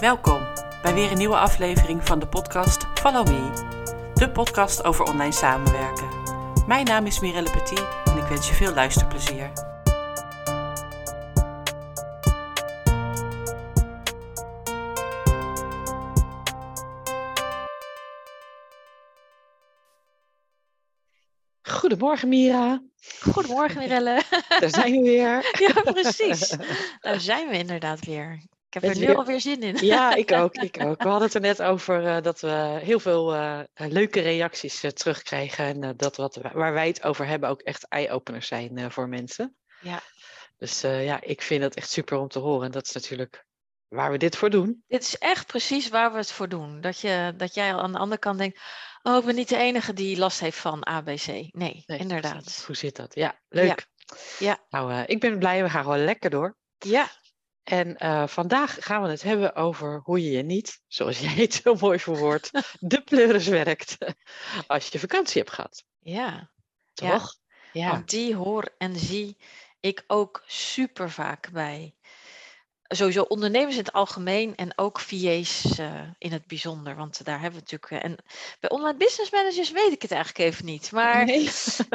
Welkom bij weer een nieuwe aflevering van de podcast Follow Me, de podcast over online samenwerken. Mijn naam is Mirelle Petit en ik wens je veel luisterplezier. Goedemorgen Mira. Goedemorgen Mirelle. Daar zijn we weer. Ja, precies. Daar zijn we inderdaad weer. Ik heb er nu alweer zin in. Ja, ik ook. Ik ook. We hadden het er net over uh, dat we heel veel uh, leuke reacties uh, terugkrijgen. En dat wat, waar wij het over hebben ook echt eye-openers zijn voor mensen. Ja. Dus ja, ik vind het echt super om te horen. En dat is natuurlijk waar we dit voor doen. Dit is echt precies waar we het voor doen. Dat, je, dat jij aan de andere kant denkt, oh, ik ben niet de enige die last heeft van ABC. Nee, nee inderdaad. Hoe zit dat? Ja, leuk. Ja. ja. Nou, ik ben blij, we gaan gewoon lekker door. Ja. En uh, vandaag gaan we het hebben over hoe je je niet, zoals jij het zo mooi verwoordt, de pleuris werkt als je vakantie hebt gehad. Ja. Toch? Ja. ja. Want die hoor en zie ik ook super vaak bij sowieso ondernemers in het algemeen en ook VA's uh, in het bijzonder. Want daar hebben we natuurlijk. Uh, en bij online business managers weet ik het eigenlijk even niet. Maar nee.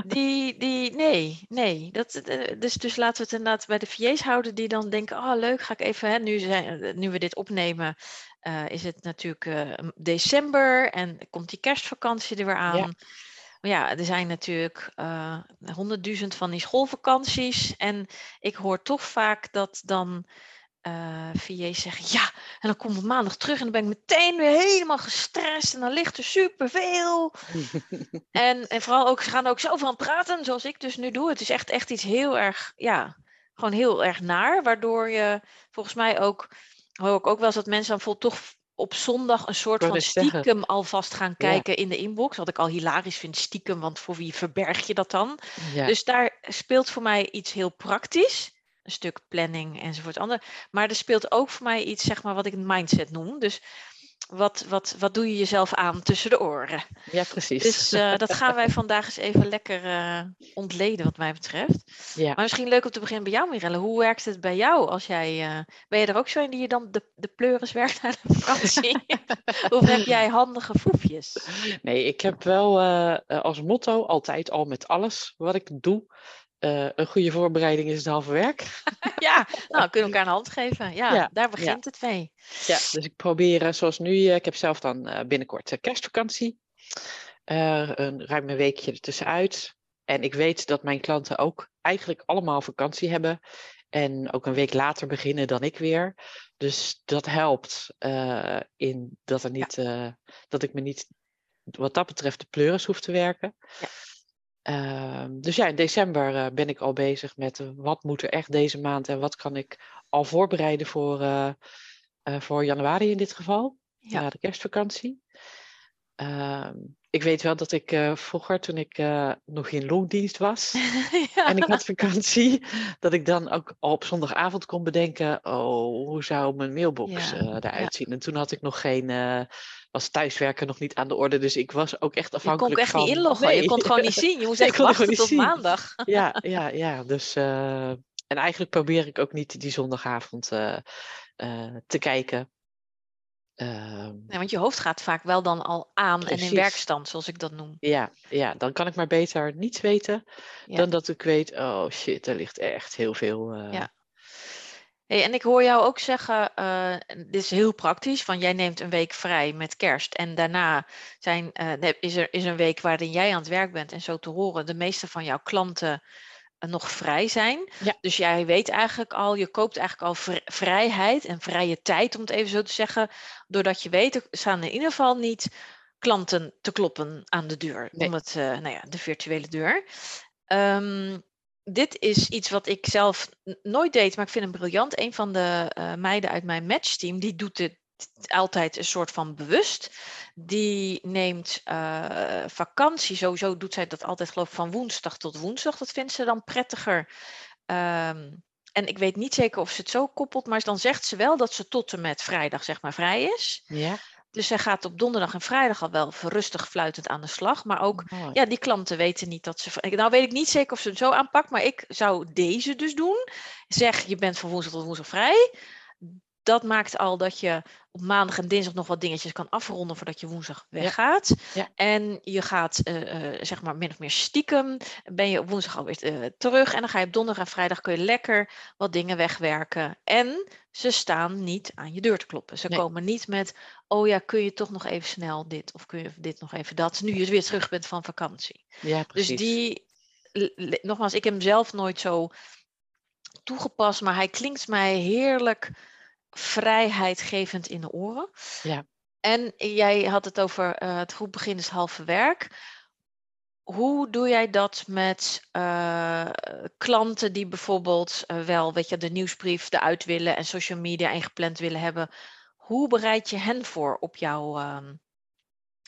die, die, nee, nee. Dat, uh, dus, dus laten we het inderdaad bij de VA's houden die dan denken: oh leuk, ga ik even. Hè, nu, zijn, nu we dit opnemen, is het natuurlijk december en komt die kerstvakantie er weer aan. Ja. Maar ja, er zijn natuurlijk honderdduizend van die schoolvakanties. En ik hoor toch vaak dat dan uh, VA's zeggen ja, en dan kom ik maandag terug en dan ben ik meteen weer helemaal gestrest en dan ligt er superveel. en, en vooral ook, ze gaan ook zo van praten, zoals ik dus nu doe. Het is echt, echt iets heel erg, ja, gewoon heel erg naar, waardoor je volgens mij ook, hoor ik ook wel eens dat mensen dan vol toch op zondag een soort van stiekem zeggen. alvast gaan kijken ja. in de inbox. Wat ik al hilarisch vind, stiekem, want voor wie verberg je dat dan? Ja. Dus daar speelt voor mij iets heel praktisch stuk planning enzovoort. Ander. Maar er speelt ook voor mij iets, zeg maar, wat ik een mindset noem. Dus wat, wat, wat doe je jezelf aan tussen de oren? Ja, precies. Dus uh, dat gaan wij vandaag eens even lekker uh, ontleden, wat mij betreft. Ja. Maar misschien leuk om te beginnen bij jou, Mirelle. Hoe werkt het bij jou? Als jij, uh, ben je er ook zo in die je dan de, de pleuris werkt naar de vakantie? of heb jij handige foefjes? Nee, ik heb wel als motto altijd al met alles wat ik doe uh, een goede voorbereiding is het halve werk. ja, nou kunnen we elkaar een hand geven. Ja, ja daar begint ja. het mee. Ja, dus ik probeer zoals nu, uh, ik heb zelf dan binnenkort kerstvakantie. een ruim een weekje ertussenuit. En ik weet dat mijn klanten ook eigenlijk allemaal vakantie hebben. En ook een week later beginnen dan ik weer. Dus dat helpt in dat, er niet, dat ik me niet wat dat betreft de pleuris hoef te werken. Ja. Uh, dus ja, in december uh, ben ik al bezig met uh, wat moet er echt deze maand en wat kan ik al voorbereiden voor, uh, voor januari in dit geval, ja. na de kerstvakantie. Ehm, ik weet wel dat ik vroeger, toen ik nog in loondienst was ja. en ik had vakantie, dat ik dan ook al op zondagavond kon bedenken, oh, hoe zou mijn mailbox Ja, eruit zien? En toen had ik nog geen was thuiswerken nog niet aan de orde. Dus ik was ook echt Je kon afhankelijk ook echt van... niet inloggen. Nee. Je kon het gewoon niet zien. Je moest echt kon wachten tot zien. maandag. Ja, ja, ja. Dus, eh, en eigenlijk probeer ik ook niet die zondagavond eh, eh, te kijken. Ehm, want je hoofd gaat vaak wel dan al aan en in werkstand, zoals ik dat noem. ja, ja, dan kan ik maar beter niets weten Ja. dan dat ik weet, oh shit, er ligt echt heel veel. Ja. Hey, en ik hoor jou ook zeggen, eh, dit is heel praktisch, van jij neemt een week vrij met kerst en daarna zijn, eh, is, er, is een week waarin jij aan het werk bent en zo te horen de meeste van jouw klanten eh, nog vrij zijn. Ja. Dus jij weet eigenlijk al, je koopt eigenlijk al vri- vrijheid en vrije tijd, om het even zo te zeggen, doordat je weet, er staan in ieder geval niet klanten te kloppen aan de deur, Nee. om het, nou ja, de virtuele deur. Ehm, dit is iets wat ik zelf nooit deed, maar ik vind hem briljant. Een van de eh, meiden uit mijn matchteam, die doet dit altijd een soort van bewust. Die neemt eh, vakantie, sowieso doet zij dat altijd geloof van woensdag tot woensdag. Dat vindt ze dan prettiger. Ehm, en ik weet niet zeker of ze het zo koppelt, maar dan zegt ze wel dat ze tot en met vrijdag zeg maar vrij is. Ja, Dus zij gaat op donderdag en vrijdag al wel rustig fluitend aan de slag. Maar ook, mooi. ja, die klanten weten niet dat ze. Nou weet ik niet zeker of ze het zo aanpakt, maar ik zou deze dus doen. Zeg, je bent van woensdag tot woensdag vrij. Dat maakt al dat je op maandag en dinsdag nog wat dingetjes kan afronden voordat je woensdag weggaat. Ja. En je gaat, eh, eh, zeg maar, min of meer stiekem, ben je op woensdag alweer uh, terug. En dan ga je op donderdag en vrijdag kun je lekker wat dingen wegwerken. En ze staan niet aan je deur te kloppen. Ze komen niet met, oh ja, kun je toch nog even snel dit of kun je dit nog even dat. Nu je weer terug bent van vakantie. Ja, precies. Dus die, nogmaals, ik heb hem zelf nooit zo toegepast, maar hij klinkt mij heerlijk vrijheidgevend in de oren. Ja. En jij had het over uh, het goed begin is halve werk. Hoe doe jij dat met uh, klanten die bijvoorbeeld uh, wel weet je, de nieuwsbrief eruit willen en social media ingepland willen hebben? Hoe bereid je hen voor op jouw ehm,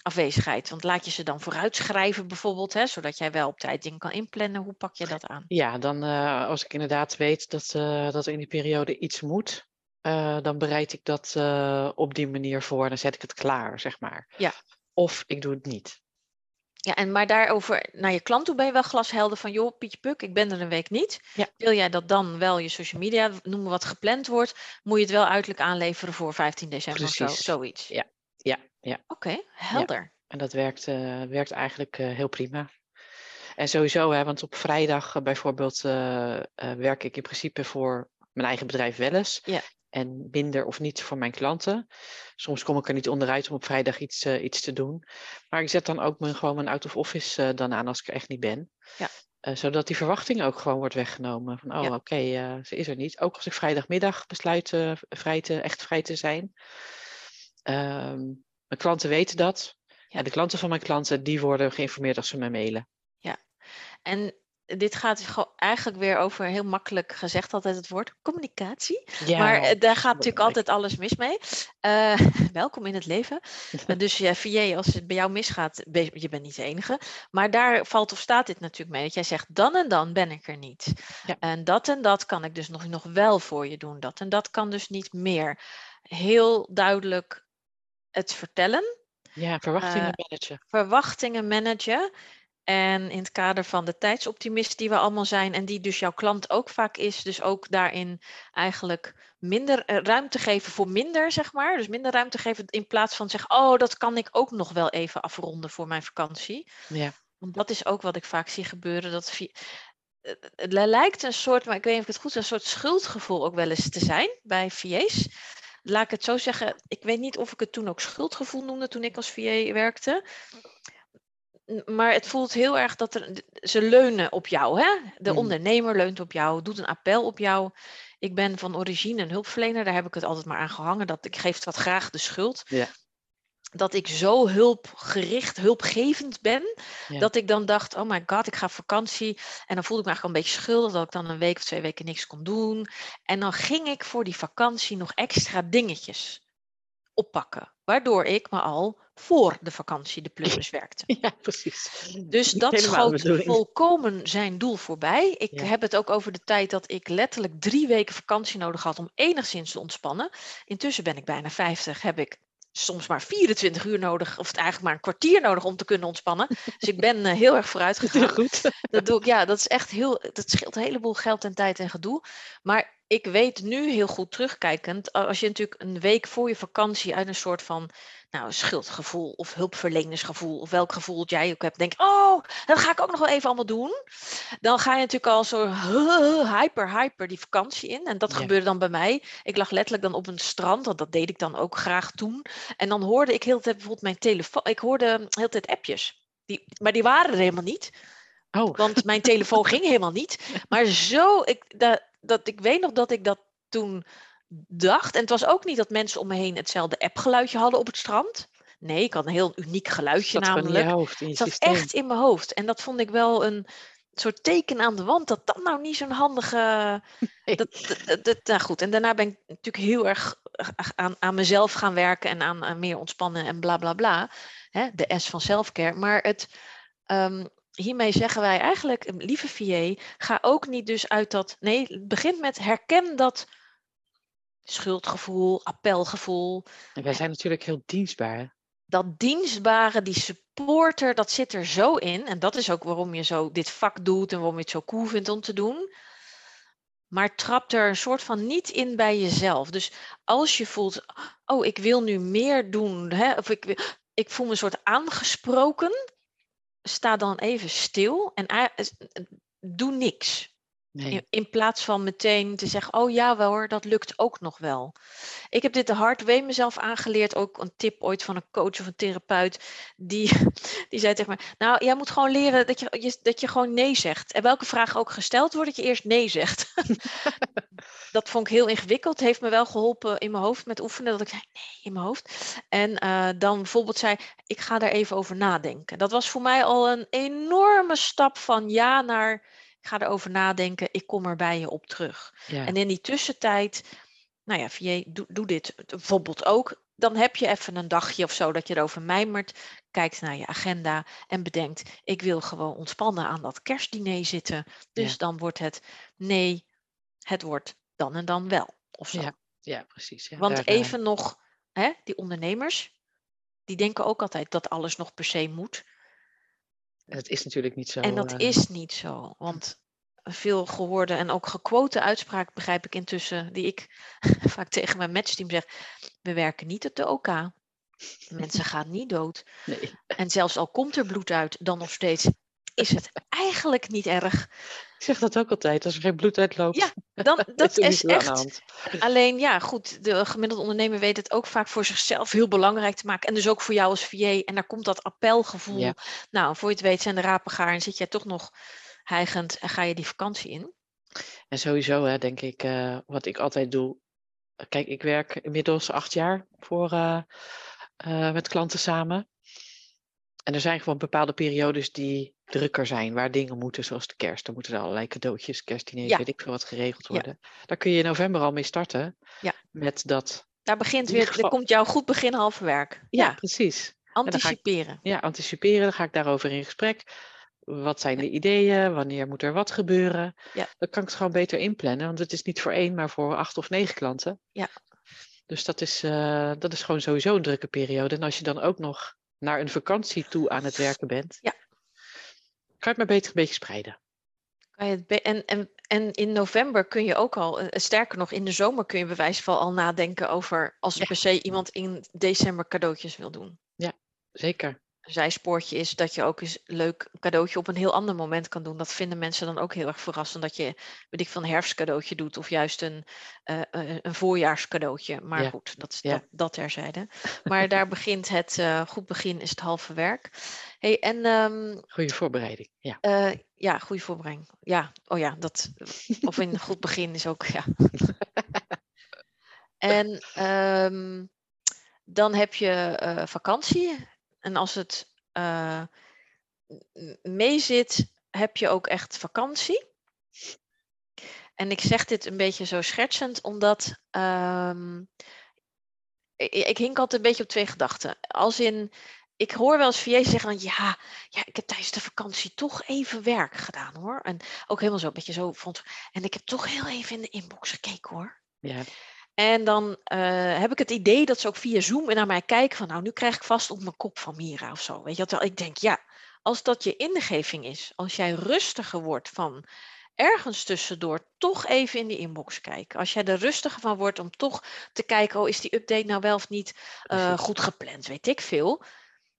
afwezigheid? Want laat je ze dan vooruitschrijven bijvoorbeeld, hè, zodat jij wel op tijd dingen kan inplannen. Hoe pak je dat aan? Ja, dan als ik inderdaad weet dat, dat er in die periode iets moet, uh, dan bereid ik dat uh, op die manier voor en dan zet ik het klaar, zeg maar. Ja. Of ik doe het niet. Ja, en maar daarover naar je klant toe ben je wel glashelder van, joh, Pietje Puk, ik ben er een week niet. Ja. Wil jij dat dan wel je social media, noemen wat gepland wordt, moet je het wel uiterlijk aanleveren voor 15 december Precies. of zo, zoiets? Ja, ja, ja. Oké, helder. Ja. En dat werkt, uh, werkt eigenlijk heel prima. En sowieso, hè, want op vrijdag bijvoorbeeld werk ik in principe voor mijn eigen bedrijf wel eens. Ja en minder of niet voor mijn klanten. Soms kom ik er niet onderuit om op vrijdag iets, uh, iets te doen. Maar ik zet dan ook mijn, gewoon mijn out of office uh, dan aan als ik er echt niet ben. Ja. Uh, zodat die verwachting ook gewoon wordt weggenomen. Van, oh ja. oké, okay, ze is er niet. Ook als ik vrijdagmiddag besluit vrij te, echt vrij te zijn. Ehm, mijn klanten weten dat. Ja. de klanten van mijn klanten, die worden geïnformeerd als ze me mailen. Ja, en dit gaat eigenlijk weer over, heel makkelijk gezegd altijd het woord, communicatie. Ja, maar daar gaat natuurlijk altijd alles mis mee. Uh, welkom in het leven. dus ja, VJ, als het bij jou misgaat, ben, je bent niet de enige. Maar daar valt of staat dit natuurlijk mee. Dat jij zegt, dan en dan ben ik er niet. Ja. En dat en dat kan ik dus nog, nog wel voor je doen. Dat en dat kan dus niet meer. Heel duidelijk het vertellen. Ja, verwachtingen Uh, managen. Verwachtingen managen. En in het kader van de tijdsoptimist die we allemaal zijn en die dus jouw klant ook vaak is, dus ook daarin eigenlijk minder eh, ruimte geven voor minder, zeg maar. Dus minder ruimte geven in plaats van zeggen, oh, dat kan ik ook nog wel even afronden voor mijn vakantie. Ja. Want dat is ook wat ik vaak zie gebeuren. Dat via, het lijkt een soort, maar ik weet niet of ik het goed zeg, een soort schuldgevoel ook wel eens te zijn bij VA's. Laat ik het zo zeggen, ik weet niet of ik het toen ook schuldgevoel noemde toen ik als VA werkte maar het voelt heel erg dat er, ze leunen op jou. Hè? De Mm. ondernemer leunt op jou, doet een appel op jou. Ik ben van origine een hulpverlener, daar heb ik het altijd maar aan gehangen. Dat ik geef wat graag de schuld. Ja. Dat ik zo hulpgericht, hulpgevend ben, Ja. dat ik dan dacht, oh my god, ik ga op vakantie. En dan voelde ik me eigenlijk een beetje schuldig dat ik dan een week of twee weken niks kon doen. En dan ging ik voor die vakantie nog extra dingetjes oppakken. Waardoor ik me al voor de vakantie de plus werkte. Ja, precies. Dus Niet dat schoot volkomen zijn doel voorbij. Ik Ja. heb het ook over de tijd dat ik letterlijk drie weken vakantie nodig had om enigszins te ontspannen. Intussen ben ik bijna 50, heb ik soms maar 24 uur nodig, of het eigenlijk maar een kwartier nodig om te kunnen ontspannen. Dus ik ben eh, heel erg vooruit gegaan. goed. Dat doe ik, ja, dat is echt heel, dat scheelt een heleboel geld en tijd en gedoe. Maar ik weet nu heel goed terugkijkend, als je natuurlijk een week voor je vakantie uit een soort van nou, schuldgevoel of hulpverlenersgevoel, of welk gevoel dat jij ook hebt, denk, oh, dat ga ik ook nog wel even allemaal doen. Dan ga je natuurlijk al zo hyper, hyper die vakantie in. En dat Ja. gebeurde dan bij mij. Ik lag letterlijk dan op een strand, want dat deed ik dan ook graag toen. En dan hoorde ik heel de tijd bijvoorbeeld mijn telefoon, ik hoorde heel de tijd appjes. Die, maar die waren er helemaal niet. Oh, Want mijn telefoon ging helemaal niet. Maar zo, ik, dat, dat, ik weet nog dat ik dat toen dacht. En het was ook niet dat mensen om me heen hetzelfde appgeluidje hadden op het strand. Nee, ik had een heel uniek geluidje in namelijk. hoofd, Het zat systeem. echt in mijn hoofd. En dat vond ik wel een soort teken aan de wand. Dat dat nou niet zo'n handige... Nee. Dat, dat, dat, dat- nou goed. En daarna ben ik natuurlijk heel erg aan, aan mezelf gaan werken. En aan, aan meer ontspannen en bla bla bla. Hè, de S van selfcare. Maar het... ehm, hiermee zeggen wij eigenlijk, lieve VA, ga ook niet dus uit dat. Nee, het begint met herken dat schuldgevoel, appelgevoel, En wij zijn natuurlijk heel dienstbaar. dat dienstbare, die supporter, dat zit er zo in. En dat is ook waarom je zo dit vak doet en waarom je het zo cool vindt om te doen. Maar trap er een soort van niet in bij jezelf. Dus als je voelt, oh, ik wil nu meer doen, hè, of ik, ik voel me een soort aangesproken, sta dan even stil en doe niks. In, in, plaats van meteen te zeggen, oh ja wel hoor, dat lukt ook nog wel. Ik heb dit de hard way mezelf aangeleerd. Ook een tip ooit van een coach of een therapeut. Die, die zei tegen mij, nou jij moet gewoon leren dat je, dat je gewoon nee zegt. En welke vraag ook gesteld wordt, dat je eerst nee zegt. dat vond ik heel ingewikkeld. Heeft me wel geholpen in mijn hoofd met oefenen. Dat ik zei, nee, in mijn hoofd. En uh, dan bijvoorbeeld zei, ik ga daar even over nadenken. Dat was voor mij al een enorme stap van ja naar ga erover nadenken, ik kom er bij je op terug. En in die tussentijd, nou ja, VJ, doe, doe dit bijvoorbeeld ook. Dan heb je even een dagje of zo dat je erover mijmert, kijkt naar je agenda en bedenkt, ik wil gewoon ontspannen aan dat kerstdiner zitten. Dus dan wordt het nee, het wordt dan en dan wel. Of zo. Ja, ja precies. Ja, Want even nog, hè, die ondernemers, die denken ook altijd dat alles nog per se moet. Het is natuurlijk niet zo. En dat uh... is niet zo. Want veel gehoorde en ook gequote uitspraak begrijp ik intussen, die ik vaak tegen mijn matchteam zeg. We werken niet op de OK. Mensen gaan niet dood. Nee. En zelfs al komt er bloed uit, dan nog steeds is het eigenlijk niet erg. Ik zeg dat ook altijd, als er geen bloed uitloopt. Ja, dan, dat is echt. Alleen ja, goed, de gemiddelde ondernemer weet het ook vaak voor zichzelf heel belangrijk te maken. En dus ook voor jou als VA. En daar komt dat appelgevoel. Nou, voor je het weet zijn de rapen gaar en zit jij toch nog hijgend en ga je die vakantie in. En sowieso, hè, denk ik, uh, wat ik altijd doe. Kijk, ik werk inmiddels acht jaar voor, uh, uh, met klanten samen. En er zijn gewoon bepaalde periodes die drukker zijn, waar dingen moeten, zoals de kerst. Dan moeten er allerlei cadeautjes, kerstdiners, ja. weet ik veel wat geregeld worden. Daar kun je in november al mee starten. Ja. Met dat. Daar begint weer, geval... er komt jouw goed begin halve werk. Ja, ja. precies. Anticiperen. Ik, ja, anticiperen. Dan ga ik daarover in gesprek. Wat zijn de ideeën? Wanneer moet er wat gebeuren? Ja. Dan kan ik het gewoon beter inplannen, want het is niet voor één, maar voor acht of negen klanten. Ja. Dus dat is, uh, dat is gewoon sowieso een drukke periode. En als je dan ook nog naar een vakantie toe aan het werken bent, ja. kan je het maar beter een beetje spreiden. Kan je het en, en, en in november kun je ook al, eh, sterker nog, in de zomer kun je bij wijze van al nadenken over als er per se iemand in december cadeautjes wil doen. Ja, zeker zijspoortje is dat je ook eens leuk cadeautje op een heel ander moment kan doen. Dat vinden mensen dan ook heel erg verrassend. Dat je, weet ik, van een herfstcadeautje doet of juist een, uh, een voorjaarscadeautje. Maar goed, dat is ja. dat, dat terzijde. Maar daar begint het, uh, goed begin is het halve werk. Hey, en, um, goede voorbereiding, ja. Uh, ja, goede voorbereiding. Ja, oh ja, dat, of in een goed begin is ook, ja. en um, dan heb je vakantie. En als het uh, meezit, heb je ook echt vakantie. En ik zeg dit een beetje zo schertsend, omdat um, ik, ik hink altijd een beetje op twee gedachten. Als in, ik hoor wel eens VA zeggen van ja, ja, ik heb tijdens de vakantie toch even werk gedaan hoor. En ook helemaal zo, een beetje zo vond. En ik heb toch heel even in de inbox gekeken hoor. Ja. En dan uh, heb ik het idee dat ze ook via Zoom naar mij kijken van nou, nu krijg ik vast op mijn kop van Mira of zo. Weet je, terwijl ik denk, ja, als dat je ingeving is, als jij rustiger wordt van ergens tussendoor toch even in die inbox kijken. Als jij er rustiger van wordt om toch te kijken, oh, is die update nou wel of niet uh, goed gepland, weet ik veel.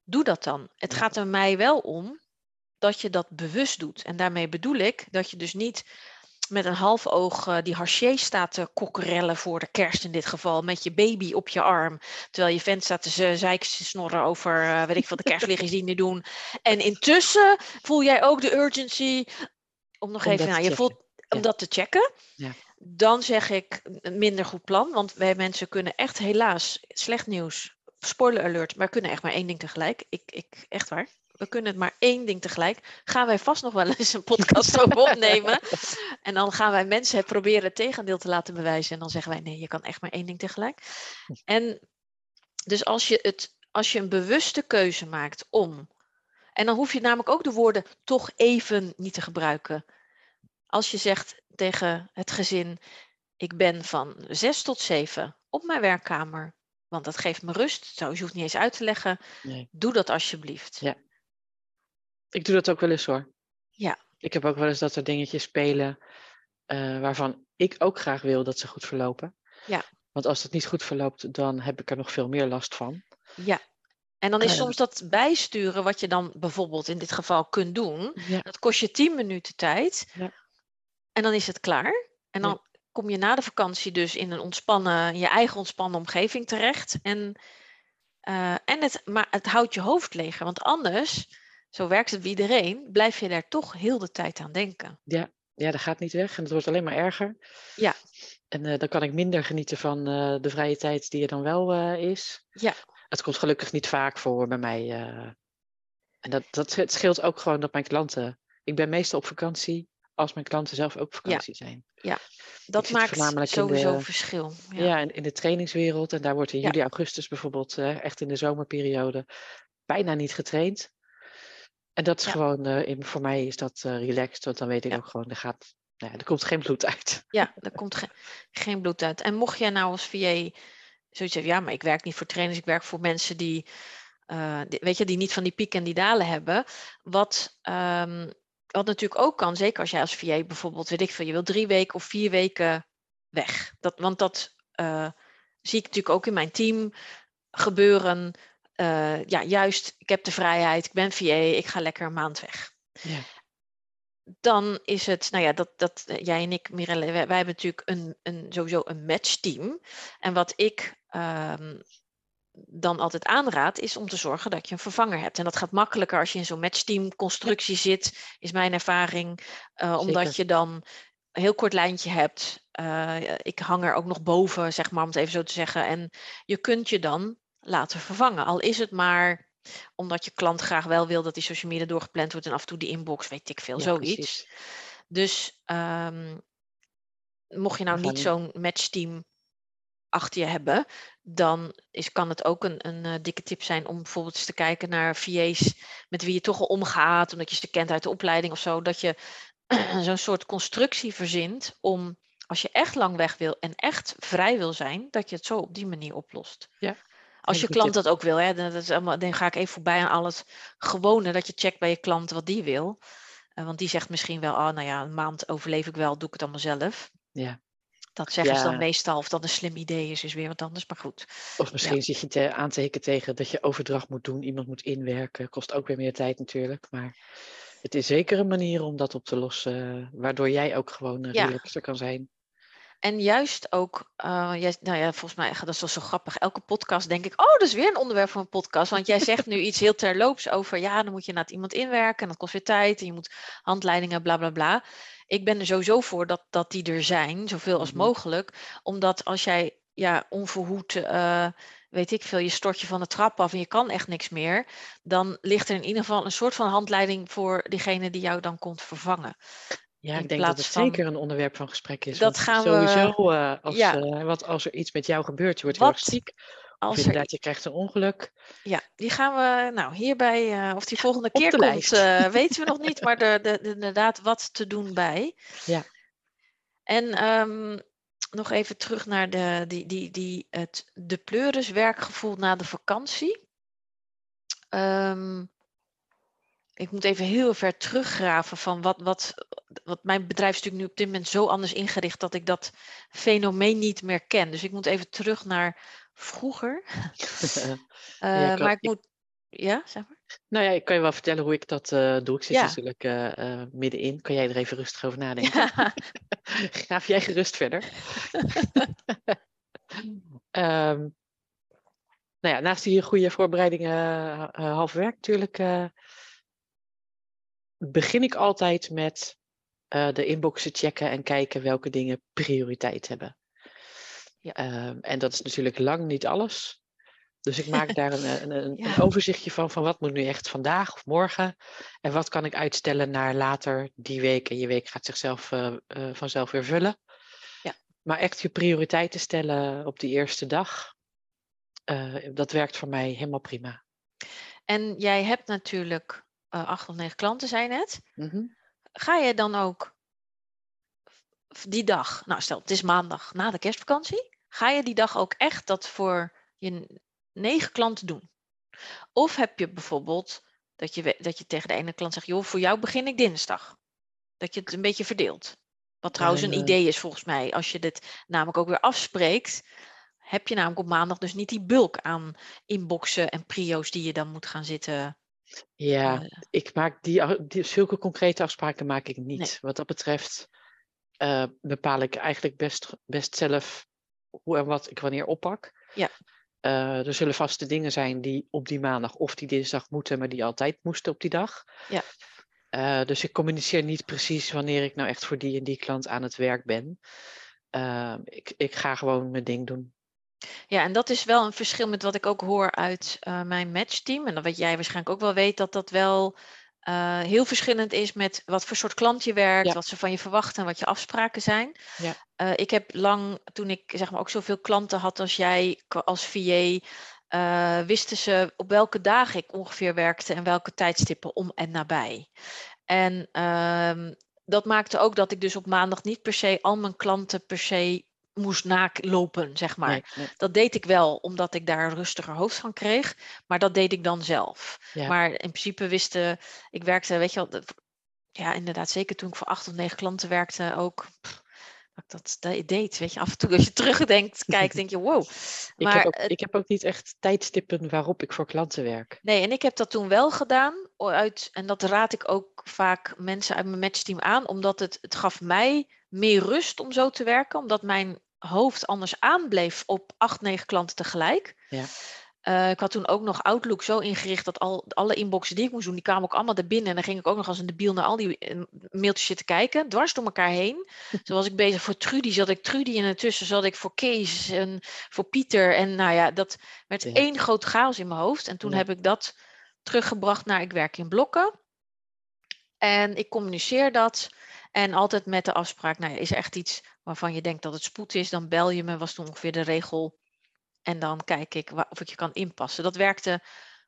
Doe dat dan. Het gaat er mij wel om dat je dat bewust doet. En daarmee bedoel ik dat je dus niet met een half oog uh, die haché staat te kokkerellen voor de kerst in dit geval. Met je baby op je arm. Terwijl je vent staat te zeiken snorren over, uh, weet ik veel, de kerstliggers die nu doen. En intussen voel jij ook de urgency om nog even, nou, je voelt, om dat te checken. Ja. Dan zeg ik minder goed plan, want wij mensen kunnen echt helaas, slecht nieuws, spoiler alert, maar kunnen echt maar één ding tegelijk. Ik, ik, echt waar we kunnen het maar één ding tegelijk. Gaan wij vast nog wel eens een podcast over opnemen. En dan gaan wij mensen proberen het tegendeel te laten bewijzen. En dan zeggen wij, nee, je kan echt maar één ding tegelijk. En dus als je, het, als je een bewuste keuze maakt om... En dan hoef je namelijk ook de woorden toch even niet te gebruiken. Als je zegt tegen het gezin, ik ben van zes tot zeven op mijn werkkamer. Want dat geeft me rust. Zo, je hoeft niet eens uit te leggen. Nee. Doe dat alsjeblieft. Ja. Ik doe dat ook wel eens hoor. Ja. Ik heb ook wel eens dat er dingetjes spelen eh, waarvan ik ook graag wil dat ze goed verlopen. Ja. Want als het niet goed verloopt, dan heb ik er nog veel meer last van. Ja. En dan is Eh. soms dat bijsturen, wat je dan bijvoorbeeld in dit geval kunt doen, Ja. dat kost je 10 minuten tijd. Ja. En dan is het klaar. En dan kom je na de vakantie dus in een ontspannen, je eigen ontspannen omgeving terecht. En, eh, en het, maar het houdt je hoofd leger. Want anders, zo werkt het bij iedereen, blijf je daar toch heel de tijd aan denken. Ja, dat gaat niet weg en het wordt alleen maar erger. Ja. En eh, dan kan ik minder genieten van eh, de vrije tijd die er dan wel eh, is. Ja. Het komt gelukkig niet vaak voor bij mij. en dat, dat scheelt ook gewoon dat mijn klanten. Ik ben meestal op vakantie als mijn klanten zelf ook op vakantie zijn. Dat zit maakt sowieso de- verschil. Ja, Ja. in, in de trainingswereld. En daar wordt in Ja. juli, augustus bijvoorbeeld, echt in de zomerperiode, bijna niet getraind. En dat is Ja. gewoon, eh, voor mij is dat eh, relaxed, want dan weet ik Ja. ook gewoon, er, gaat, nou ja, er komt geen bloed uit. Ja, er komt ge- geen bloed uit. En mocht jij nou als VA zoiets hebben, ja, maar ik werk niet voor trainers, ik werk voor mensen die, eh, die- weet je, die niet van die pieken en die dalen hebben. Wat, ehm, wat natuurlijk ook kan, zeker als jij als VA bijvoorbeeld, weet ik veel, je wil drie weken of vier weken weg. Dat, want dat zie ik natuurlijk ook in mijn team gebeuren. Eh, ja, juist, ik heb de vrijheid, ik ben VA, ik ga lekker een maand weg Ja. dan is het, nou ja, dat, dat eh, jij en ik, Mirelle, wij, wij hebben natuurlijk een, een, sowieso een matchteam. En wat ik ehm, dan altijd aanraad, is om te zorgen dat je een vervanger hebt. En dat gaat makkelijker als je in zo'n matchteam constructie zit, is mijn ervaring. eh, omdat je dan een heel kort lijntje hebt. Ik hang er ook nog boven, zeg maar, om het even zo te zeggen. En je kunt je dan laten vervangen. Al is het maar omdat je klant graag wel wil dat die social media doorgepland wordt en af en toe die inbox, weet ik veel, Ja, zoiets. precies. Dus ehm, mocht je nou niet zo'n matchteam achter je hebben, dan is, kan het ook een, een eh, dikke tip zijn om bijvoorbeeld eens te kijken naar VA's met wie je toch al omgaat, omdat je ze kent uit de opleiding of zo, dat je zo'n soort constructie verzint om, als je echt lang weg wil en echt vrij wil zijn, dat je het zo op die manier oplost. Ja, Als je klant dat ook wil, hè, dan, dat is allemaal, dan ga ik even voorbij aan al het gewone, dat je checkt bij je klant wat die wil. Eh, want die zegt misschien wel, oh, nou ja, een maand overleef ik wel, doe ik het allemaal zelf. Ja. Dat zeggen ze dan meestal, of dat een slim idee is, is weer wat anders, maar goed. Of misschien zit je te, aan te hikken tegen dat je overdracht moet doen, iemand moet inwerken. Kost ook weer meer tijd natuurlijk. Maar het is zeker een manier om dat op te lossen, waardoor jij ook gewoon eh, Ja. relaxter kan zijn. En juist ook, eh, jij, nou ja, volgens mij, dat is wel zo grappig. Elke podcast denk ik, oh, dat is weer een onderwerp voor een podcast. Want jij zegt nu iets heel terloops over, ja, dan moet je naar iemand inwerken en dat kost weer tijd en je moet handleidingen, bla bla bla. Ik ben er sowieso voor dat, dat die er zijn, zoveel als Mhm. mogelijk. Omdat als jij ja, onverhoed, eh, weet ik veel, je stort je van de trap af en je kan echt niks meer, dan ligt er in ieder geval een soort van handleiding voor diegene die jou dan komt vervangen. Ja, ik denk dat het van- zeker een onderwerp van gesprek is. Dat gaan we- sowieso, eh, als, Ja. eh, wat als er iets met jou gebeurt, je wordt heel erg ziek. Of Als er inderdaad, je krijgt een ongeluk. Ja, die gaan we nou hierbij, eh, of die volgende keer de komt, weten we nog niet, maar er, er- er- inderdaad wat te doen bij. Ja. En ehm, nog even terug naar de, die, die, die, het de pleuris werkgevoel na de vakantie. Ehm, ik moet even heel ver teruggraven van wat, wat, wat mijn bedrijf is natuurlijk nu op dit moment zo anders ingericht dat ik dat fenomeen niet meer ken. Dus ik moet even terug naar vroeger. Ja, Eh, maar ik moet, ja, zeg maar. nou ja, ik kan je wel vertellen hoe ik dat eh, doe. Ik zit Ja. natuurlijk eh, middenin. Kan jij er even rustig over nadenken? Ja. Graaf jij gerust verder. Ehm, nou ja, naast die goede voorbereidingen half werk natuurlijk, begin ik altijd met eh, de inboxen checken en kijken welke dingen prioriteit hebben. Ja. Ehm, en dat is natuurlijk lang niet alles. Dus ik maak daar een, een, een, Ja. een overzichtje van, van wat moet nu echt vandaag of morgen. En wat kan ik uitstellen naar later die week. En je week gaat zichzelf eh, eh, vanzelf weer vullen. Ja. Maar echt je prioriteiten stellen op die eerste dag. dat werkt voor mij helemaal prima. En jij hebt natuurlijk eh, acht of negen klanten, zei je net. Mhm. Ga je dan ook die dag, nou stel het is maandag na de kerstvakantie, ga je die dag ook echt dat voor je negen klanten doen? Of heb je bijvoorbeeld dat je, dat je tegen de ene klant zegt, joh, voor jou begin ik dinsdag. Dat je het een beetje verdeelt. Wat trouwens een idee is volgens mij. Als je dit namelijk ook weer afspreekt, heb je namelijk op maandag dus niet die bulk aan inboxen en prio's die je dan moet gaan zitten. Ja, ik maak die, die, zulke concrete afspraken maak ik niet. Wat dat betreft eh, bepaal ik eigenlijk best, best zelf hoe en wat ik wanneer oppak. Ja. Eh, er zullen vaste dingen zijn die op die maandag of die dinsdag moeten, maar die altijd moesten op die dag. Ja. Eh, dus ik communiceer niet precies wanneer ik nou echt voor die en die klant aan het werk ben. Ik, ik ga gewoon mijn ding doen. Ja, en dat is wel een verschil met wat ik ook hoor uit eh, mijn matchteam. En dat wat jij waarschijnlijk ook wel weet, dat dat wel eh, heel verschillend is met wat voor soort klant je werkt, Ja. wat ze van je verwachten en wat je afspraken zijn. Ja. Eh, ik heb lang, toen ik zeg maar ook zoveel klanten had als jij, als VA, wisten ze op welke dagen ik ongeveer werkte en welke tijdstippen om en nabij. En ehm, dat maakte ook dat ik dus op maandag niet per se al mijn klanten per se moest naklopen, zeg maar. Nee, nee. Dat deed ik wel, omdat ik daar een rustiger hoofd van kreeg. Maar dat deed ik dan zelf. Ja. Maar in principe wisten, ik werkte, weet je wel, dat- ja, inderdaad, zeker toen ik voor acht of negen klanten werkte, ook pff, dat ik dat de- deed. Weet je, af en toe als je terugdenkt, kijkt, denk je, wow. Ik, Maar heb ook, ik heb ook niet echt tijdstippen waarop ik voor klanten werk. Nee, en ik heb dat toen wel gedaan. Uit, en dat raad ik ook vaak mensen uit mijn matchteam aan, omdat het, het gaf mij meer rust om zo te werken, omdat mijn hoofd anders aanbleef op acht, negen klanten tegelijk. Ja. Eh, ik had toen ook nog Outlook zo ingericht dat al, alle inboxen die ik moest doen, die kwamen ook allemaal er binnen. En dan ging ik ook nog als een debiel naar al die eh, mailtjes zitten kijken, dwars door elkaar heen. Zo was ik bezig voor Trudy, zat ik Trudy en ertussen zat ik voor Kees en voor Pieter. En nou ja, dat werd Ja. één groot chaos in mijn hoofd. En toen Ja. heb ik dat teruggebracht naar ik werk in blokken. En ik communiceer dat. En altijd met de afspraak, nou ja, is er echt iets waarvan je denkt dat het spoed is, dan bel je me, was toen ongeveer de regel. En dan kijk ik of ik je kan inpassen. Dat werkte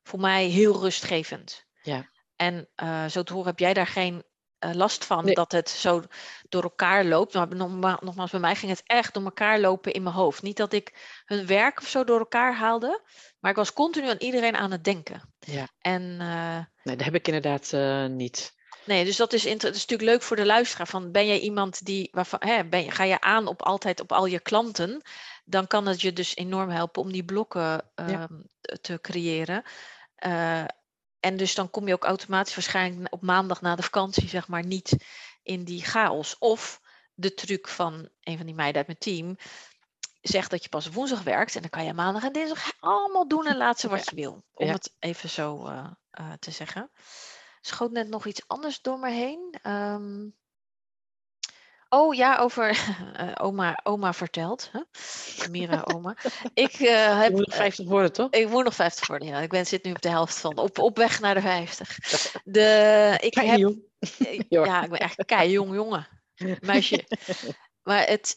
voor mij heel rustgevend. Ja. En eh, zo te horen heb jij daar geen eh, last van Nee. dat het zo door elkaar loopt. Maar nogma- nogmaals, bij mij ging het echt door elkaar lopen in mijn hoofd. Niet dat ik hun werk of zo door elkaar haalde, maar ik was continu aan iedereen aan het denken. Ja. En eh, Nee, dat heb ik inderdaad niet. Nee, dus dat is, inter- dat is natuurlijk leuk voor de luisteraar. Van, ben jij iemand die, waarvan, hè, ben je, ga je aan op altijd op al je klanten, dan kan het je dus enorm helpen om die blokken ehm, te creëren. Eh, en dus dan kom je ook automatisch waarschijnlijk op maandag na de vakantie, zeg maar, niet in die chaos. Of de truc van een van die meiden uit mijn team zegt dat je pas woensdag werkt en dan kan je maandag en dinsdag allemaal doen en laten wat je wil. Om Ja. het even zo eh, eh, te zeggen schoot net nog iets anders door me heen. Ehm, oh ja, over eh, oma, oma vertelt. Mira, oma. Ik eh, Je heb. moet nog 50 worden, toch? Ik moet nog 50 worden, ja. Ik ben, zit nu op de helft van. Op, op weg naar de 50. De, ik Kei heb, jong. eh, Ja. ja, ik ben echt kei jong jongen. Meisje. Maar het,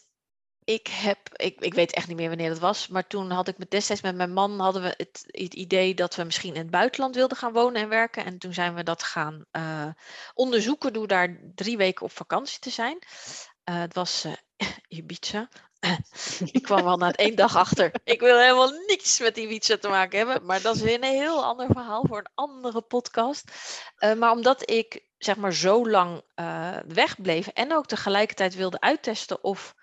ik heb, ik, ik weet echt niet meer wanneer dat was, maar toen had ik met destijds met mijn man hadden we het, idee dat we misschien in het buitenland wilden gaan wonen en werken. En toen zijn we dat gaan eh, onderzoeken door daar drie weken op vakantie te zijn. Eh, het was eh, Ibiza. ik kwam al na één dag achter. Ik wil helemaal niets met Ibiza te maken hebben. Maar dat is weer een heel ander verhaal voor een andere podcast. Maar omdat ik zeg maar zo lang wegbleef en ook tegelijkertijd wilde uittesten of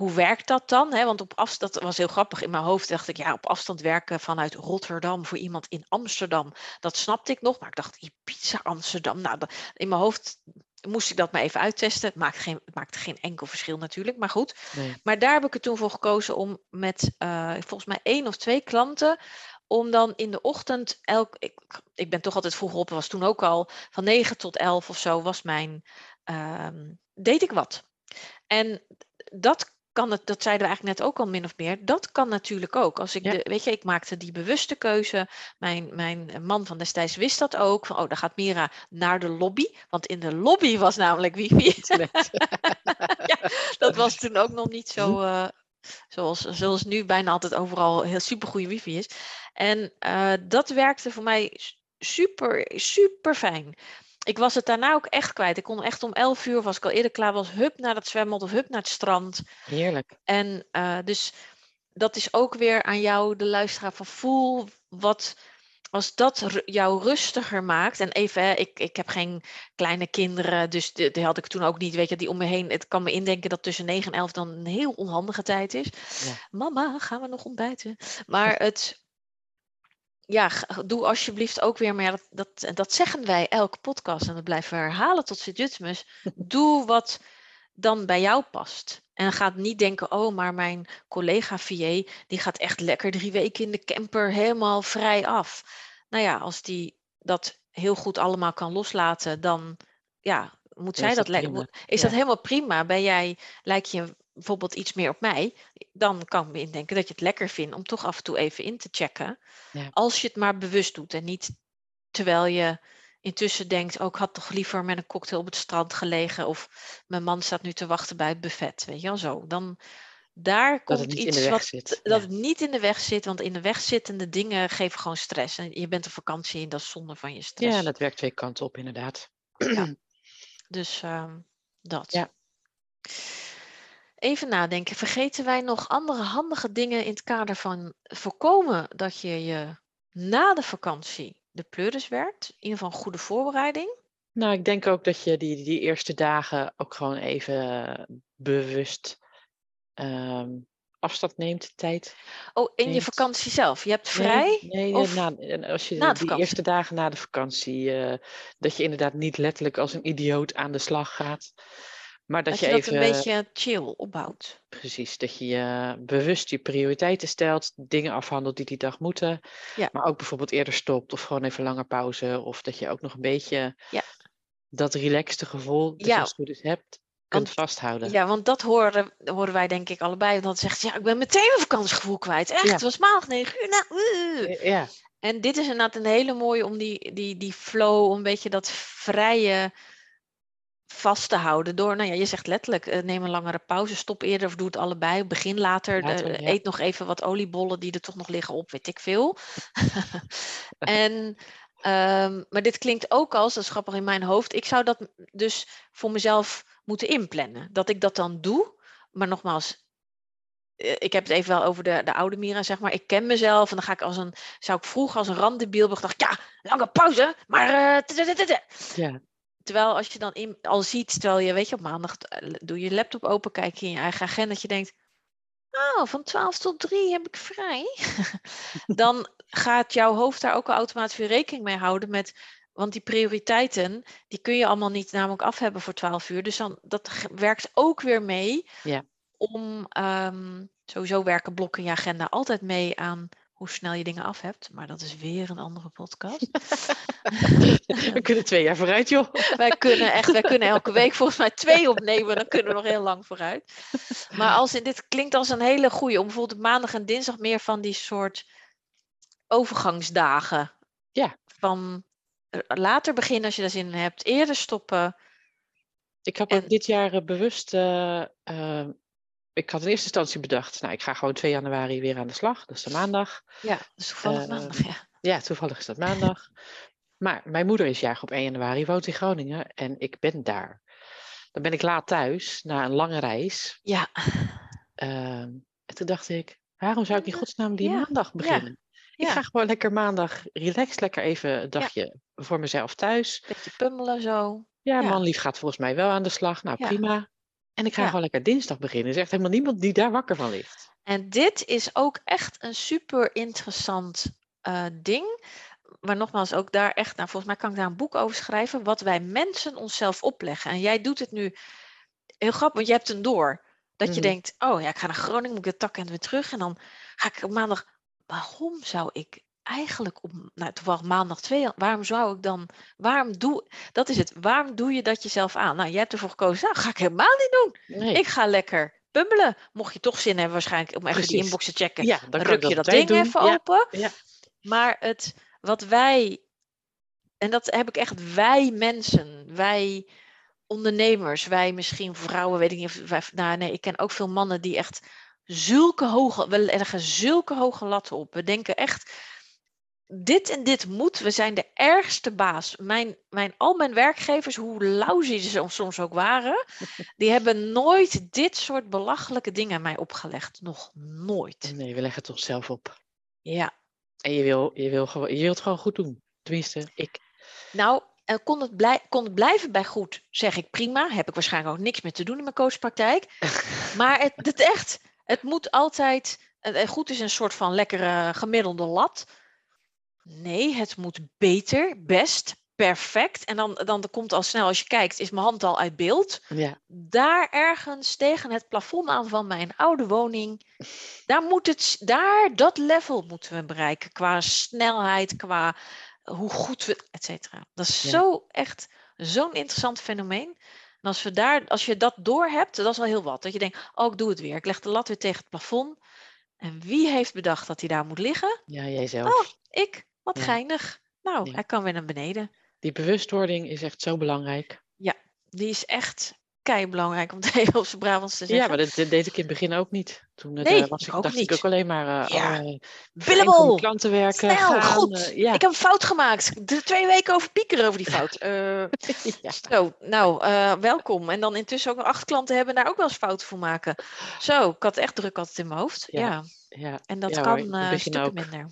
hoe werkt dat dan? Hè? Want op afstand, dat was heel grappig in mijn hoofd, dacht ik, ja, op afstand werken vanuit Rotterdam voor iemand in Amsterdam, dat snapte ik nog. Maar ik dacht, Ibiza, Amsterdam, nou, in mijn hoofd moest ik dat maar even uittesten. Het maakte geen, het maakte geen enkel verschil natuurlijk, maar goed. Nee. Maar daar heb ik er toen voor gekozen om met eh, volgens mij één of twee klanten, om dan in de ochtend, elk, ik, ik ben toch altijd vroeg op, was toen ook al, van 9 tot 11 of zo was mijn, ehm, deed ik wat. En dat kan het, dat zeiden we eigenlijk net ook al min of meer, dat kan natuurlijk ook. Als ik Ja. de, weet je, ik maakte die bewuste keuze. Mijn, mijn man van destijds wist dat ook. Van, oh, dan gaat Mira naar de lobby. Want in de lobby was namelijk wifi. Ja, dat was toen ook nog niet zo. eh, zoals, zoals nu bijna altijd overal heel supergoeie wifi is. En eh, dat werkte voor mij super, super fijn. Ik was het daarna ook echt kwijt. Ik kon echt om 11 uur, als ik al eerder klaar was, hup naar het zwembad of hup naar het strand. Heerlijk. En eh, dus dat is ook weer aan jou, de luisteraar, van voel wat als dat jou rustiger maakt, en even, hè, ik, ik heb geen kleine kinderen, dus die, die had ik toen ook niet, weet je, die om me heen. Het kan me indenken dat tussen 9 en 11 dan een heel onhandige tijd is. Ja. Mama, gaan we nog ontbijten? Maar het, ja, g- doe alsjeblieft ook weer, maar dat, dat, dat zeggen wij elke podcast en dat blijven we herhalen tot Sint-Jutmus. Doe wat dan bij jou past. En ga niet denken, oh, maar mijn collega VA, die gaat echt lekker drie weken in de camper helemaal vrij af. Nou ja, als die dat heel goed allemaal kan loslaten, dan ja, moet zij dat dat lekker. Is dat helemaal prima? Ben jij, lijk je bijvoorbeeld iets meer op mij? Dan kan ik me indenken dat je het lekker vindt om toch af en toe even in te checken. Ja. Als je het maar bewust doet en niet terwijl je intussen denkt, oh, ik had toch liever met een cocktail op het strand gelegen of mijn man staat nu te wachten bij het buffet, weet je wel zo. Dan daar Dat komt in iets de weg wat zit. dat Ja. het niet in de weg zit, want in de weg zittende dingen geven gewoon stress. En je bent op vakantie en dat is zonde van je stress. ja, dat werkt twee kanten op inderdaad. Ja. Dus ehm, dat. Ja. Even nadenken. Vergeten wij nog andere handige dingen in het kader van voorkomen dat je je na de vakantie de pleuris werkt? In ieder geval een goede voorbereiding. Nou, ik denk ook dat je die, die eerste dagen ook gewoon even bewust ehm, afstand neemt, tijd. Oh, in je vakantie zelf. Je hebt vrij? Nee, nee of na, en als je na de die eerste dagen na de vakantie, eh, dat je inderdaad niet letterlijk als een idioot aan de slag gaat. Maar dat, dat je, je dat even, een beetje chill opbouwt. precies, dat je je bewust je prioriteiten stelt, dingen afhandelt die die dag moeten. Ja. Maar ook bijvoorbeeld eerder stopt of gewoon even langer pauze. Of dat je ook nog een beetje Ja. dat relaxte gevoel, dat Ja. je als het goed is hebt, kunt Want- vasthouden. Ja, want dat horen, horen wij denk ik allebei. Want dan zegt ze, ja, ik ben meteen mijn vakantiegevoel kwijt. Echt, het was maandag 9 uur. Nou, uh. Ja, En dit is inderdaad een hele mooie om die, die, die flow, een beetje dat vrije vast te houden. Door, nou ja, je zegt letterlijk, eh, neem een langere pauze, stop eerder of doe het allebei. Begin later, Later, ja. eet nog even wat oliebollen die er toch nog liggen op, weet ik veel. en, ehm, maar dit klinkt ook als, dat is grappig in mijn hoofd, ik zou dat dus voor mezelf moeten inplannen. Dat ik dat dan doe, maar nogmaals, eh, ik heb het even wel over de, de oude Mira, zeg maar. Ik ken mezelf en dan ga ik als een, zou ik vroeger als een randebiel dacht, ja, lange pauze, maar eh, ja. Terwijl als je dan in, al ziet, terwijl je, weet je, op maandag eh, doe je laptop open, kijk je in je eigen agenda, dat je denkt, oh, van 12 tot 3 heb ik vrij. dan gaat jouw hoofd daar ook al automatisch weer rekening mee houden met, want die prioriteiten, die kun je allemaal niet namelijk af hebben voor 12 uur. Dus dan, dat werkt ook weer mee Ja. om, ehm, sowieso werken blokken je agenda altijd mee aan hoe snel je dingen af hebt. Maar dat is weer een andere podcast. We kunnen twee jaar vooruit, joh. wij kunnen echt, wij kunnen elke week volgens mij twee opnemen. Dan kunnen we nog heel lang vooruit. Maar als, in- dit klinkt als een hele goede. Om bijvoorbeeld maandag en dinsdag meer van die soort overgangsdagen. Ja. Van eh, later beginnen als je daar zin in hebt. Eerder stoppen. Ik heb En- ook dit jaar eh, bewust. eh, ik had in eerste instantie bedacht, nou, ik ga gewoon 2 januari weer aan de slag. Dat is de maandag. Ja, dus toevallig Eh, maandag. Ja. Ja, toevallig is dat maandag. Maar mijn moeder is jarig op 1 januari, woont in Groningen en ik ben daar. Dan ben ik laat thuis na een lange reis. ja, Ehm, en toen dacht ik, waarom zou ik in godsnaam die Ja, maandag beginnen? Ik ja. ga gewoon lekker maandag relaxed, lekker even een dagje voor mezelf thuis. beetje pummelen zo. Ja, man lief gaat volgens mij wel aan de slag. Nou, prima. En ik ga Ja. gewoon lekker dinsdag beginnen. Er is echt helemaal niemand die daar wakker van ligt. En dit is ook echt een super interessant eh, ding. Maar nogmaals, ook daar echt, nou, volgens mij kan ik daar een boek over schrijven. Wat wij mensen onszelf opleggen. En jij doet het nu heel grappig, want je hebt een door. Dat je Mhm. denkt, oh ja, ik ga naar Groningen, moet ik de tak en weer terug. En dan ga ik op maandag, waarom zou ik eigenlijk op, nou toevallig maandag 2, waarom zou ik dan, waarom doe, dat is het, waarom doe je dat jezelf aan? Nou, jij hebt ervoor gekozen, nou, ga ik helemaal niet doen. Nee. Ik ga lekker pummelen. Mocht je toch zin hebben waarschijnlijk om even die inbox te checken. ja, dan ruk je dat ding doen. even Ja, open. ja. Maar het, wat wij, en dat heb ik echt, wij mensen, wij ondernemers, wij misschien vrouwen, weet ik niet of wij, nou nee, ik ken ook veel mannen die echt zulke hoge, we leggen zulke hoge latten op. We denken echt, dit en dit moet, we zijn de ergste baas. Mijn, mijn, al mijn werkgevers, hoe lousy ze soms- ook waren, die hebben nooit dit soort belachelijke dingen aan mij opgelegd. Nog nooit. Nee, we leggen het onszelf op. Ja, En je, wil, je, wil gewoon, je wilt het gewoon goed doen. Tenminste, ik. Nou, kon het, blij, kon het blijven bij goed, zeg ik prima. Heb ik waarschijnlijk ook niks meer te doen in mijn coachpraktijk. maar het, het echt, het moet altijd. eh, Goed is een soort van lekkere gemiddelde lat. Nee, het moet beter, best, perfect. En dan, dan komt al snel, als je kijkt, is mijn hand al uit beeld. Ja, Daar ergens tegen het plafond aan van mijn oude woning. Daar moet het, daar, dat level moeten we bereiken. Qua snelheid, qua hoe goed we, et cetera. Dat is Ja. zo echt zo'n interessant fenomeen. En als, we daar, als je dat doorhebt, dat is al heel wat. Dat je denkt, oh, ik doe het weer. Ik leg de lat weer tegen het plafond. En wie heeft bedacht dat hij daar moet liggen? ja jijzelf. Oh, ik. Wat Ja. geinig. Nou, Ja. hij kan weer naar beneden. Die bewustwording is echt zo belangrijk. Die is echt kei belangrijk om het even op zijn Brabants te zeggen. Ja, maar dat, deed ik in het begin ook niet. Toen Nee, eh, was ik ook dacht niet. ik ook alleen maar eh Ja. oh, Billable! klanten werken. Snel, gaan, goed. eh, ja. Ik heb een fout gemaakt. De twee weken over piekeren over die fout. Ja. zo, nou, welkom. En dan intussen ook nog acht klanten hebben en daar ook wel eens fouten voor maken. Zo, ik had echt druk altijd in mijn hoofd. Ja, Ja. ja. en dat Ja kan stukken ook. minder.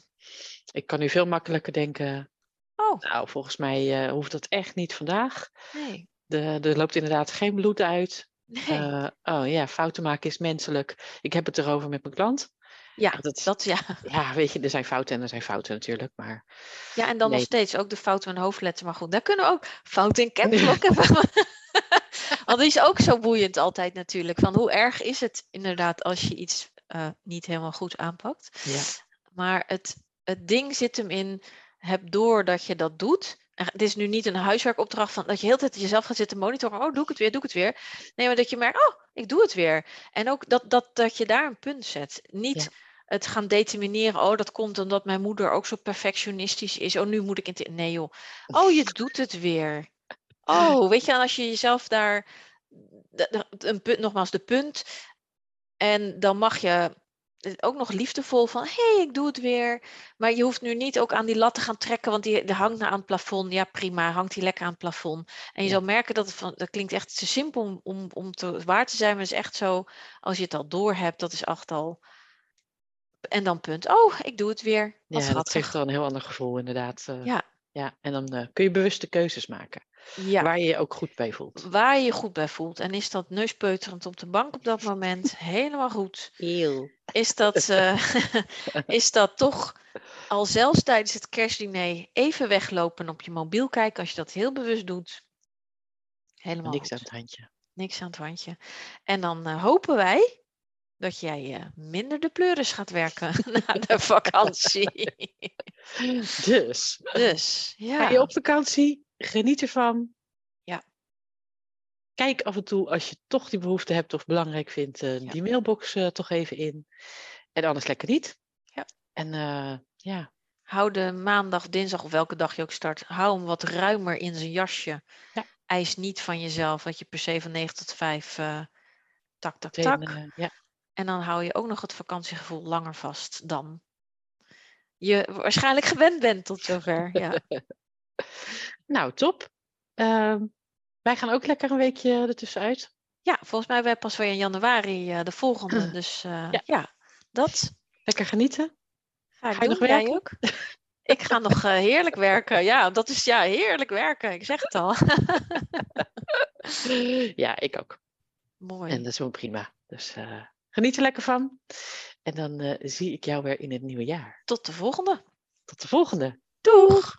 Ik kan nu veel makkelijker denken. Oh, Nou, volgens mij eh, hoeft dat echt niet vandaag. nee. De, er loopt inderdaad geen bloed uit. Nee. Eh, oh ja, fouten maken is menselijk. Ik heb het erover met mijn klant. ja, dat- dat ja. Ja, weet je, er zijn fouten en er zijn fouten natuurlijk. Maar Ja, en dan nog Nee. steeds ook de fouten met hoofdletter. Maar goed, daar kunnen we ook fouten in caps lock hebben. Want die is ook zo boeiend altijd natuurlijk. Van hoe erg is het inderdaad als je iets eh, niet helemaal goed aanpakt. ja, Maar het, het ding zit hem in, heb door dat je dat doet. Het is nu niet een huiswerkopdracht van dat je heel de tijd jezelf gaat zitten monitoren. Oh, doe ik het weer, doe ik het weer. Nee, maar dat je merkt, oh, ik doe het weer. En ook dat, dat, dat je daar een punt zet. Niet Ja. het gaan determineren. Oh, dat komt omdat mijn moeder ook zo perfectionistisch is. Oh, nu moet ik het. Nee, joh. Oh, je doet het weer. Oh, weet je, als je jezelf daar. Een punt, nogmaals, de punt. En dan mag je ook nog liefdevol van, hé, hey, ik doe het weer. Maar je hoeft nu niet ook aan die lat te gaan trekken, want die, die hangt nou aan het plafond. Ja, prima, hangt die lekker aan het plafond. En je Ja. zal merken dat het van, dat klinkt echt te simpel om, om, om te, waar te zijn, maar het is echt zo, als je het al door hebt, dat is echt al. En dan punt, oh, ik doe het weer. Wat ja dat geeft wel een heel ander gevoel inderdaad. eh. Ja. ja, en dan eh, kun je bewuste keuzes maken. Ja. Waar je je ook goed bij voelt. Waar je je goed bij voelt. En is dat neuspeuterend op de bank op dat moment helemaal goed? Eeuw. Is dat, eh, is dat toch al zelfs tijdens het kerstdiner even weglopen en op je mobiel kijken als je dat heel bewust doet? Helemaal Niks goed. aan het handje. Niks aan het handje. En dan eh, hopen wij dat jij eh, minder de pleuris gaat werken na de vakantie. Dus, dus ga je ja, op vakantie, geniet ervan. Ja. Kijk af en toe als je toch die behoefte hebt of belangrijk vindt, eh, Ja. die mailbox eh, toch even in. En anders lekker niet. Ja. En eh, ja, hou de maandag, dinsdag of welke dag je ook start, hou hem wat ruimer in zijn jasje. Ja. Eis niet van jezelf dat je per se van 9 tot 5 eh, tak, tak, tak. eh, ja. En dan hou je ook nog het vakantiegevoel langer vast dan je waarschijnlijk gewend bent tot zover. Ja. Nou, top. Ehm, wij gaan ook lekker een weekje ertussenuit. ja, volgens mij wij pas weer in januari eh, de volgende. Dus eh, Ja. ja. dat Lekker genieten. ga ik Ga je doen. nog Jij werken? ook? Ik ga nog eh, heerlijk werken. Ja, dat is ja, heerlijk werken. Ik zeg het al. ja, ik ook. Mooi. En dat is wel prima. Dus geniet er lekker van. En dan zie ik jou weer in het nieuwe jaar. Tot de volgende. Tot de volgende. Doeg!